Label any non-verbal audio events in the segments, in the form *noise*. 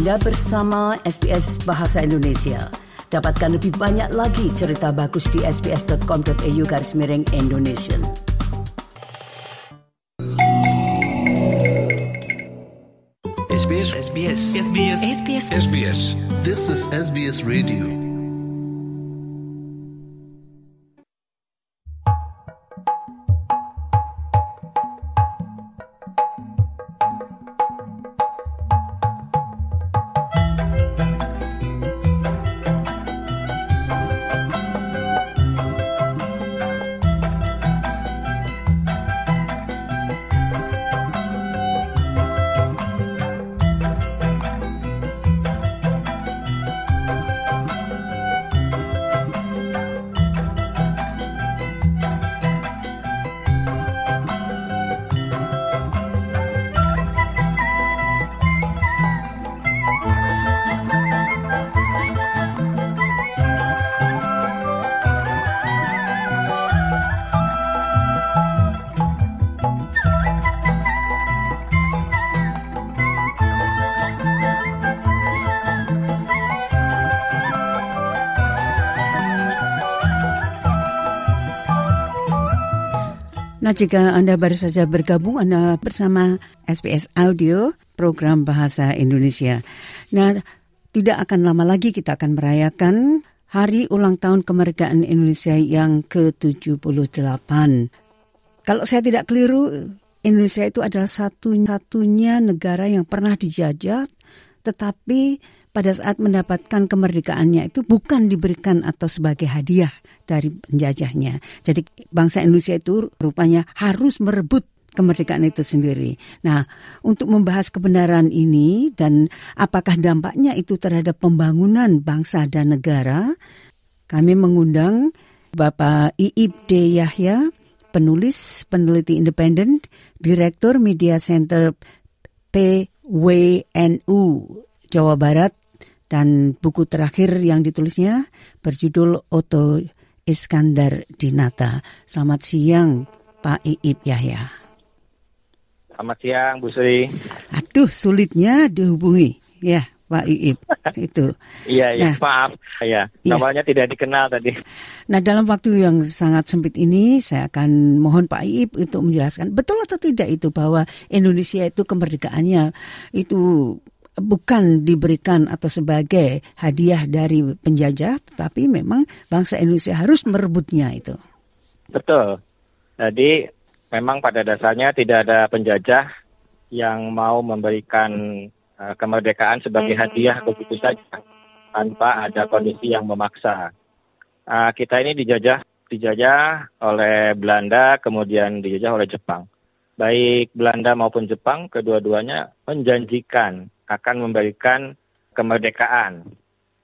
Anda bersama SBS Bahasa Indonesia. Dapatkan lebih banyak lagi cerita bagus di sbs.com.au garis miring Indonesia. SBS SBS SBS SBS SBS This is SBS Radio. Nah, jika Anda baru saja bergabung, Anda bersama SBS Audio, program Bahasa Indonesia. Nah, tidak akan lama lagi kita akan merayakan Hari Ulang Tahun Kemerdekaan Indonesia yang ke-78. Kalau saya tidak keliru, Indonesia itu adalah satu-satunya negara yang pernah dijajah, tetapi pada saat mendapatkan kemerdekaannya itu bukan diberikan atau sebagai hadiah dari penjajahnya. Jadi bangsa Indonesia itu rupanya harus merebut kemerdekaan itu sendiri. Nah, untuk membahas kebenaran ini dan apakah dampaknya itu terhadap pembangunan bangsa dan negara, kami mengundang Bapak Iib D. Yahya, penulis, peneliti independen, Direktur Media Center PWNU Jawa Barat, dan buku terakhir yang ditulisnya berjudul Oto Iskandar Dinata. Selamat siang, Pak Iib Yahya. Selamat siang, Bu Sri. Aduh, sulitnya dihubungi. Ya, Pak Iib. *laughs* Itu. Iya, iya, Nah. maaf. Ya, Iya. namanya tidak dikenal tadi. Nah, dalam waktu yang sangat sempit ini, saya akan mohon Pak Iib untuk menjelaskan betul atau tidak itu bahwa Indonesia itu kemerdekaannya itu bukan diberikan atau sebagai hadiah dari penjajah, tetapi memang bangsa Indonesia harus merebutnya itu. Betul. Jadi, memang pada dasarnya tidak ada penjajah yang mau memberikan eh, kemerdekaan sebagai hadiah begitu saja tanpa ada kondisi yang memaksa. Ah, kita ini dijajah dijajah oleh Belanda, kemudian dijajah oleh Jepang. Baik Belanda maupun Jepang, kedua-duanya menjanjikan akan memberikan kemerdekaan.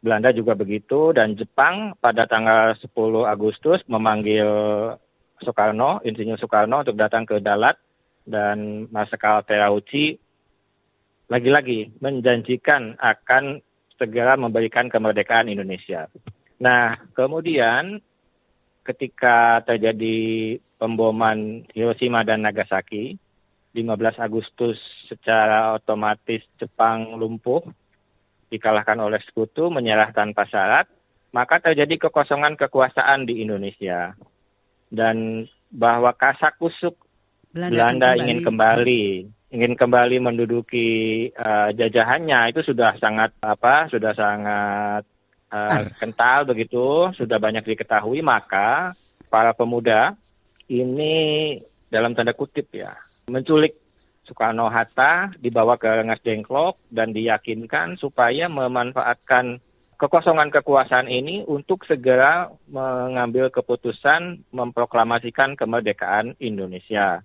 Belanda juga begitu dan Jepang pada tanggal 10 Agustus memanggil Soekarno, Insinyur Soekarno untuk datang ke Dalat dan Marsikal Terauchi lagi-lagi menjanjikan akan segera memberikan kemerdekaan Indonesia. Nah, kemudian ketika terjadi pemboman Hiroshima dan Nagasaki, 15 Agustus secara otomatis Jepang lumpuh, dikalahkan oleh sekutu, menyerah tanpa syarat, maka terjadi kekosongan kekuasaan di Indonesia. Dan bahwa kasakusuk Belanda, akan ingin kembali, ingin kembali menduduki eh, jajahannya itu sudah sangat apa? Sudah sangat Ar. kental begitu, sudah banyak diketahui. Maka para pemuda ini dalam tanda kutip ya menculik Soekarno Hatta dibawa ke Rengas Dengklok dan diyakinkan supaya memanfaatkan kekosongan kekuasaan ini untuk segera mengambil keputusan memproklamasikan kemerdekaan Indonesia.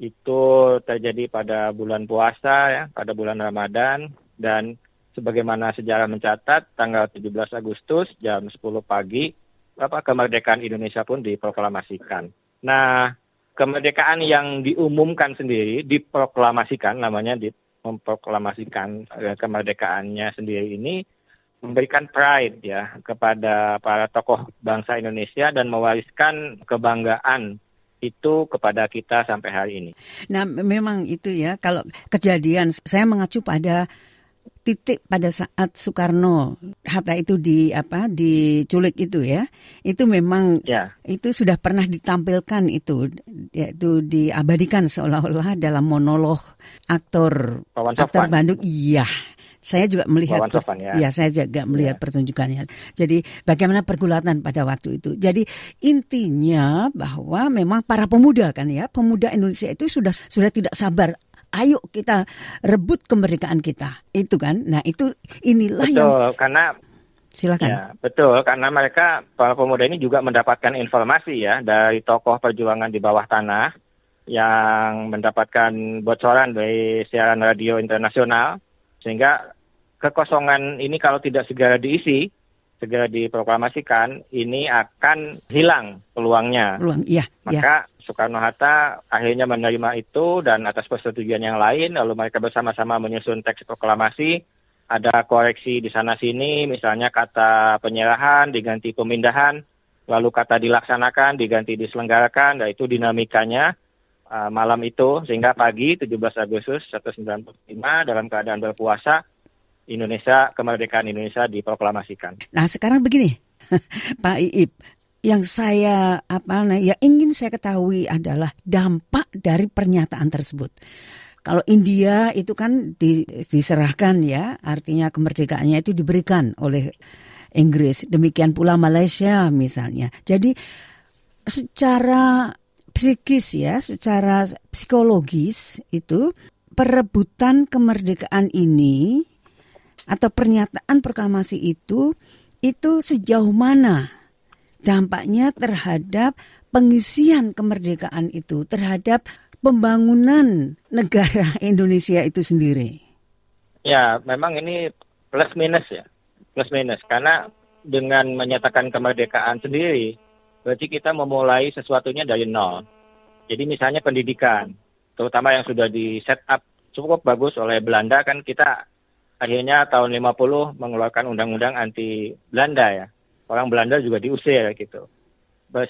Itu terjadi pada bulan puasa ya, pada bulan Ramadan dan sebagaimana sejarah mencatat tanggal 17 Agustus jam 10 pagi apa kemerdekaan Indonesia pun diproklamasikan. Nah, kemerdekaan yang diumumkan sendiri diproklamasikan namanya di memproklamasikan eh, kemerdekaannya sendiri ini memberikan pride ya kepada para tokoh bangsa Indonesia dan mewariskan kebanggaan itu kepada kita sampai hari ini. Nah, memang itu ya kalau kejadian saya mengacu pada titik pada saat Soekarno Hatta itu di apa diculik itu ya itu memang Ya. itu sudah pernah ditampilkan itu yaitu diabadikan seolah-olah dalam monolog aktor aktor. Bandung iya saya juga melihat Wawan Sofwan, ya. saya juga melihat Ya. pertunjukannya jadi bagaimana pergulatan pada waktu itu jadi intinya bahwa memang para pemuda kan ya pemuda Indonesia itu sudah sudah tidak sabar ayo kita rebut kemerdekaan kita. Itu kan? Nah itu inilah yang Betul, karena silakan. ya betul karena mereka para pemuda ini juga mendapatkan informasi ya dari tokoh perjuangan di bawah tanah yang mendapatkan bocoran dari siaran radio internasional sehingga kekosongan ini kalau tidak segera diisi segera diproklamasikan ini akan hilang peluangnya. Peluang iya iya. Maka Soekarno Hatta akhirnya menerima itu dan atas persetujuan yang lain, lalu mereka bersama-sama menyusun teks proklamasi. Ada koreksi di sana sini, misalnya kata penyerahan diganti pemindahan, lalu kata dilaksanakan diganti diselenggarakan, dan itu dinamikanya uh, malam itu. Sehingga pagi 17 Agustus 1945 dalam keadaan berpuasa Indonesia kemerdekaan Indonesia diproklamasikan. Nah sekarang begini, *laughs* Pak Iip, yang saya apa nah, ya ingin saya ketahui adalah dampak dari pernyataan tersebut. Kalau India itu kan di- diserahkan ya, artinya kemerdekaannya itu diberikan oleh Inggris. Demikian pula Malaysia misalnya. Jadi secara psikis ya, secara psikologis itu perebutan kemerdekaan ini atau pernyataan proklamasi itu itu sejauh mana dampaknya terhadap pengisian kemerdekaan itu terhadap pembangunan negara *laughs* Indonesia itu sendiri. Ya, memang ini plus minus ya. Plus minus. Karena dengan menyatakan kemerdekaan sendiri, berarti kita memulai sesuatunya dari nol. Jadi misalnya pendidikan, terutama yang sudah di set up cukup bagus oleh Belanda, kan kita akhirnya tahun 50 mengeluarkan undang-undang anti Belanda ya. Orang Belanda juga diusir gitu.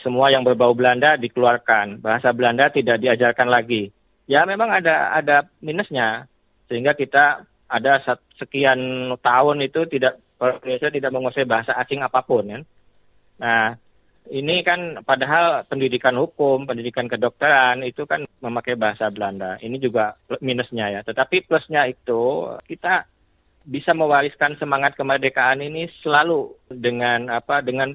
Semua yang berbau Belanda dikeluarkan. Bahasa Belanda tidak diajarkan lagi. Ya memang ada ada minusnya. Sehingga kita ada sekian tahun itu tidak Indonesia tidak menguasai bahasa asing apa pun kan. Nah, ini kan padahal pendidikan hukum, pendidikan kedokteran itu kan memakai bahasa Belanda. Ini juga minusnya ya. Tetapi plusnya itu kita bisa mewariskan semangat kemerdekaan ini selalu dengan apa dengan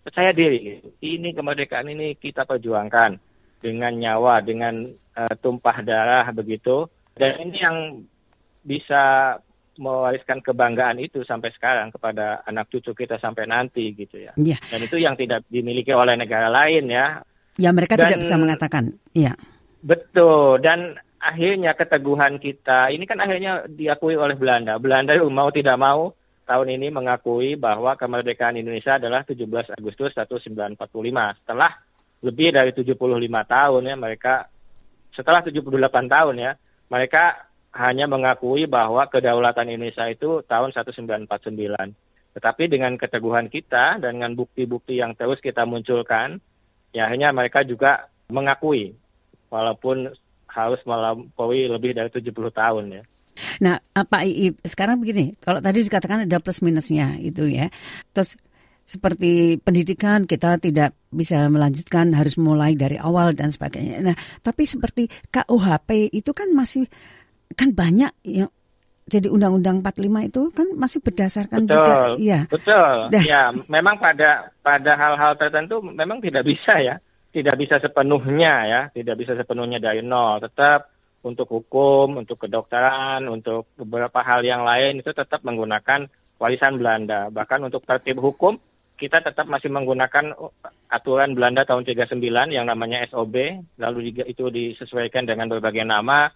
percaya diri. Ini kemerdekaan ini kita perjuangkan dengan nyawa, dengan eh, tumpah darah begitu. Dan ini yang bisa mewariskan kebanggaan itu sampai sekarang kepada anak cucu kita sampai nanti gitu ya. Iya. Dan itu yang tidak dimiliki oleh negara lain ya. Ya mereka Dan- tidak bisa mengatakan. Iya. Betul. Dan akhirnya keteguhan kita ini kan akhirnya diakui oleh Belanda. Belanda mau tidak mau tahun ini mengakui bahwa kemerdekaan Indonesia adalah 17 Agustus 1945. Setelah lebih dari 75 tahun ya mereka setelah 78 tahun ya mereka hanya mengakui bahwa kedaulatan Indonesia itu tahun 1949. Tetapi dengan keteguhan kita dan dengan bukti-bukti yang terus kita munculkan, ya akhirnya mereka juga mengakui walaupun harus melampaui lebih dari 70 tahun ya. Nah, Pak Iip, sekarang begini, kalau tadi dikatakan ada plus minusnya itu ya. Terus seperti pendidikan kita tidak bisa melanjutkan harus mulai dari awal dan sebagainya. Nah, tapi seperti KUHP itu kan masih kan banyak yang jadi Undang-Undang 45 itu kan masih berdasarkan Betul. juga iya. Betul. Dah. Ya, memang pada pada hal-hal tertentu memang tidak bisa ya. Tidak bisa sepenuhnya ya, tidak bisa sepenuhnya dari nol. Tetap untuk hukum, untuk kedokteran, untuk beberapa hal yang lain itu tetap menggunakan warisan Belanda. Bahkan untuk tertib hukum kita tetap masih menggunakan aturan Belanda tahun 39 yang namanya SOB, lalu juga itu disesuaikan dengan berbagai nama,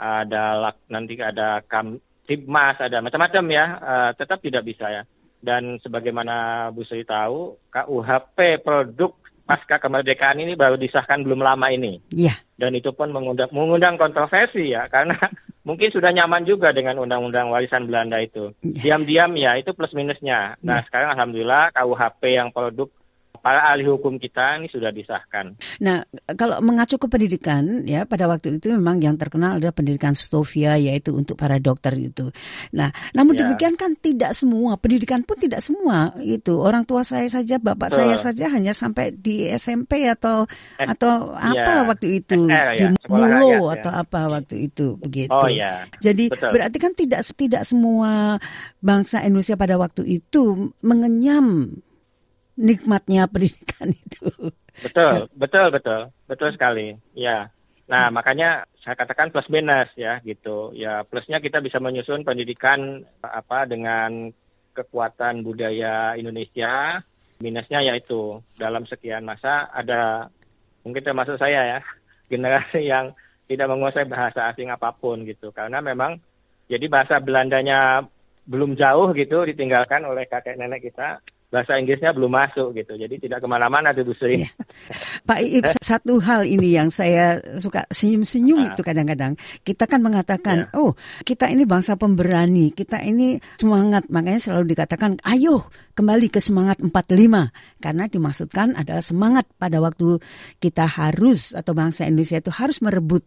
ada nanti ada Kamtibmas, ada macam-macam ya, eh, tetap tidak bisa ya. Dan sebagaimana Bu Sri tahu, KUHP produk pasca kemerdekaan ini baru disahkan belum lama ini. Iya. Dan itu pun mengundang, mengundang kontroversi ya, karena *laughs* mungkin sudah nyaman juga dengan undang-undang warisan Belanda itu. Iya. Diam-diam ya, itu plus minusnya. Nah Iya. sekarang Alhamdulillah KUHP yang produk para ahli hukum kita ini sudah disahkan. Nah, kalau mengacu ke pendidikan ya pada waktu itu memang yang terkenal adalah pendidikan Stovia yaitu untuk para dokter itu. Nah, namun ya. demikian kan tidak semua pendidikan pun tidak semua itu orang tua saya saja bapak Betul. saya saja hanya sampai di SMP atau eh, atau apa ya. waktu itu eh, di ya. Mulo ya. atau apa waktu itu begitu. Oh ya. Jadi Betul. berarti kan tidak tidak semua bangsa Indonesia pada waktu itu mengenyam nikmatnya pendidikan itu. Betul, betul, betul, betul sekali. Ya. Nah, makanya saya katakan plus minus ya gitu. Ya, plusnya kita bisa menyusun pendidikan apa dengan kekuatan budaya Indonesia. Minusnya yaitu dalam sekian masa ada mungkin termasuk saya ya *laughs* generasi yang tidak menguasai bahasa asing apa pun gitu. Karena memang jadi bahasa Belandanya belum jauh gitu ditinggalkan oleh kakek nenek kita bahasa Inggrisnya belum masuk gitu. Jadi tidak ke mana-mana tuh Bu Sri. Ya. Pak Iib, *laughs* satu hal ini yang saya suka senyum-senyum ah. itu kadang-kadang. Kita kan mengatakan, ya. oh kita ini bangsa pemberani, kita ini semangat. Makanya selalu dikatakan, ayo kembali ke semangat 45. Karena dimaksudkan adalah semangat pada waktu kita harus atau bangsa Indonesia itu harus merebut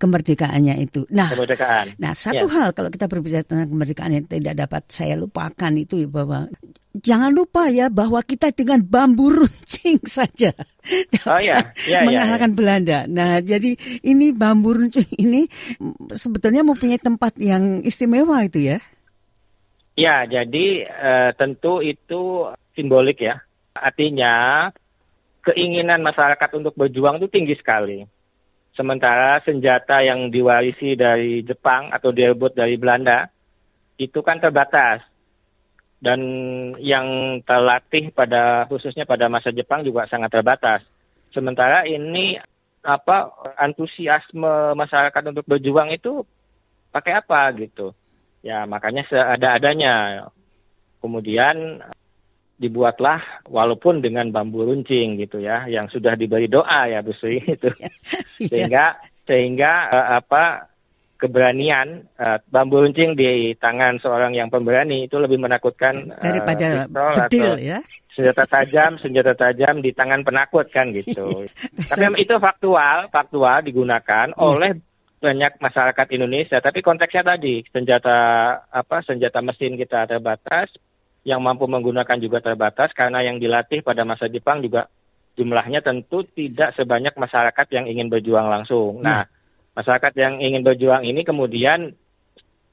kemerdekaannya itu. Nah, kemerdekaan. nah satu ya. hal kalau kita berbicara tentang kemerdekaan yang tidak dapat saya lupakan itu ya bahwa jangan lupa ya bahwa kita dengan bambu runcing *laughs* saja oh, ya. Ya, mengalahkan ya, ya. Belanda. Nah, jadi ini bambu runcing ini sebetulnya mempunyai tempat yang istimewa itu ya. Ya, jadi uh, tentu itu simbolik ya. Artinya keinginan masyarakat untuk berjuang itu tinggi sekali Sementara senjata yang diwarisi dari Jepang atau direbut dari Belanda itu kan terbatas. Dan yang terlatih pada khususnya pada masa Jepang juga sangat terbatas. Sementara ini apa antusiasme masyarakat untuk berjuang itu pakai apa gitu. Ya makanya seada-adanya. Kemudian dibuatlah walaupun dengan bambu runcing gitu ya yang sudah diberi doa ya Bu Sri *laughs* itu iya. sehingga sehingga uh, apa keberanian uh, bambu runcing di tangan seorang yang pemberani itu lebih menakutkan uh, daripada bedil ya. senjata tajam senjata tajam di tangan penakut kan gitu. Iya. tapi itu faktual faktual digunakan oleh banyak masyarakat Indonesia. Tapi konteksnya tadi senjata apa senjata mesin kita terbatas yang mampu menggunakan juga terbatas karena yang dilatih pada masa Jepang juga jumlahnya tentu tidak sebanyak masyarakat yang ingin berjuang langsung. Nah, nah masyarakat yang ingin berjuang ini kemudian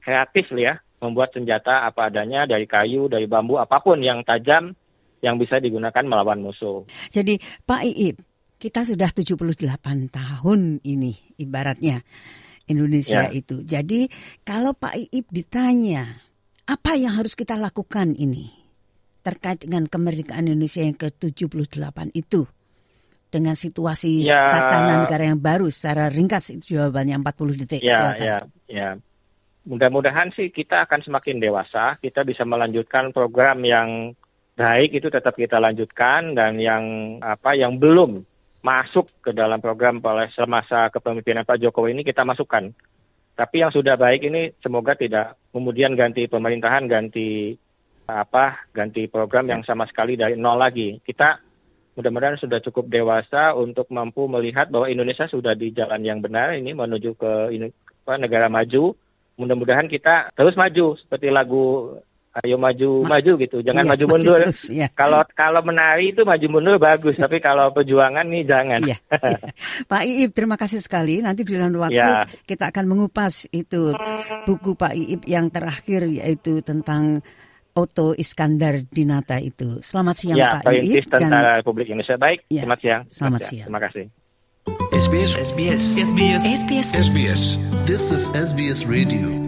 kreatif ya, membuat senjata apa adanya dari kayu, dari bambu, apa pun yang tajam yang bisa digunakan melawan musuh. Jadi Pak Iip, kita sudah 78 tahun ini ibaratnya Indonesia ya. itu. Jadi kalau Pak Iip ditanya apa yang harus kita lakukan ini terkait dengan kemerdekaan Indonesia yang ke-78 itu? Dengan situasi ya, tatanan negara yang baru secara ringkas itu jawabannya 40 detik. Ya, Silakan. ya, ya. Mudah-mudahan sih kita akan semakin dewasa, kita bisa melanjutkan program yang baik itu tetap kita lanjutkan dan yang apa yang belum masuk ke dalam program oleh semasa kepemimpinan Pak Jokowi ini kita masukkan tapi yang sudah baik ini semoga tidak kemudian ganti pemerintahan, ganti apa, ganti program yang sama sekali dari nol lagi. Kita mudah-mudahan sudah cukup dewasa untuk mampu melihat bahwa Indonesia sudah di jalan yang benar ini menuju ke negara maju. Mudah-mudahan kita terus maju seperti lagu ayo maju Ma maju gitu. Jangan iya, maju mundur. terus, iya. kalau kalau menari itu maju mundur bagus tapi kalau perjuangan nih jangan. Iya, iya. *laughs* Pak Iip terima kasih sekali. Nanti di dalam waktu ya. kita akan mengupas itu buku Pak Iip yang terakhir yaitu tentang Oto Iskandar Dinata itu. Selamat siang ya, Pak Iip tentara dan Republik Indonesia. Baik ya, selamat siang. Selamat, selamat siang. siang. Terima kasih. SBS. SBS. SBS. SBS. SBS. This is SBS Radio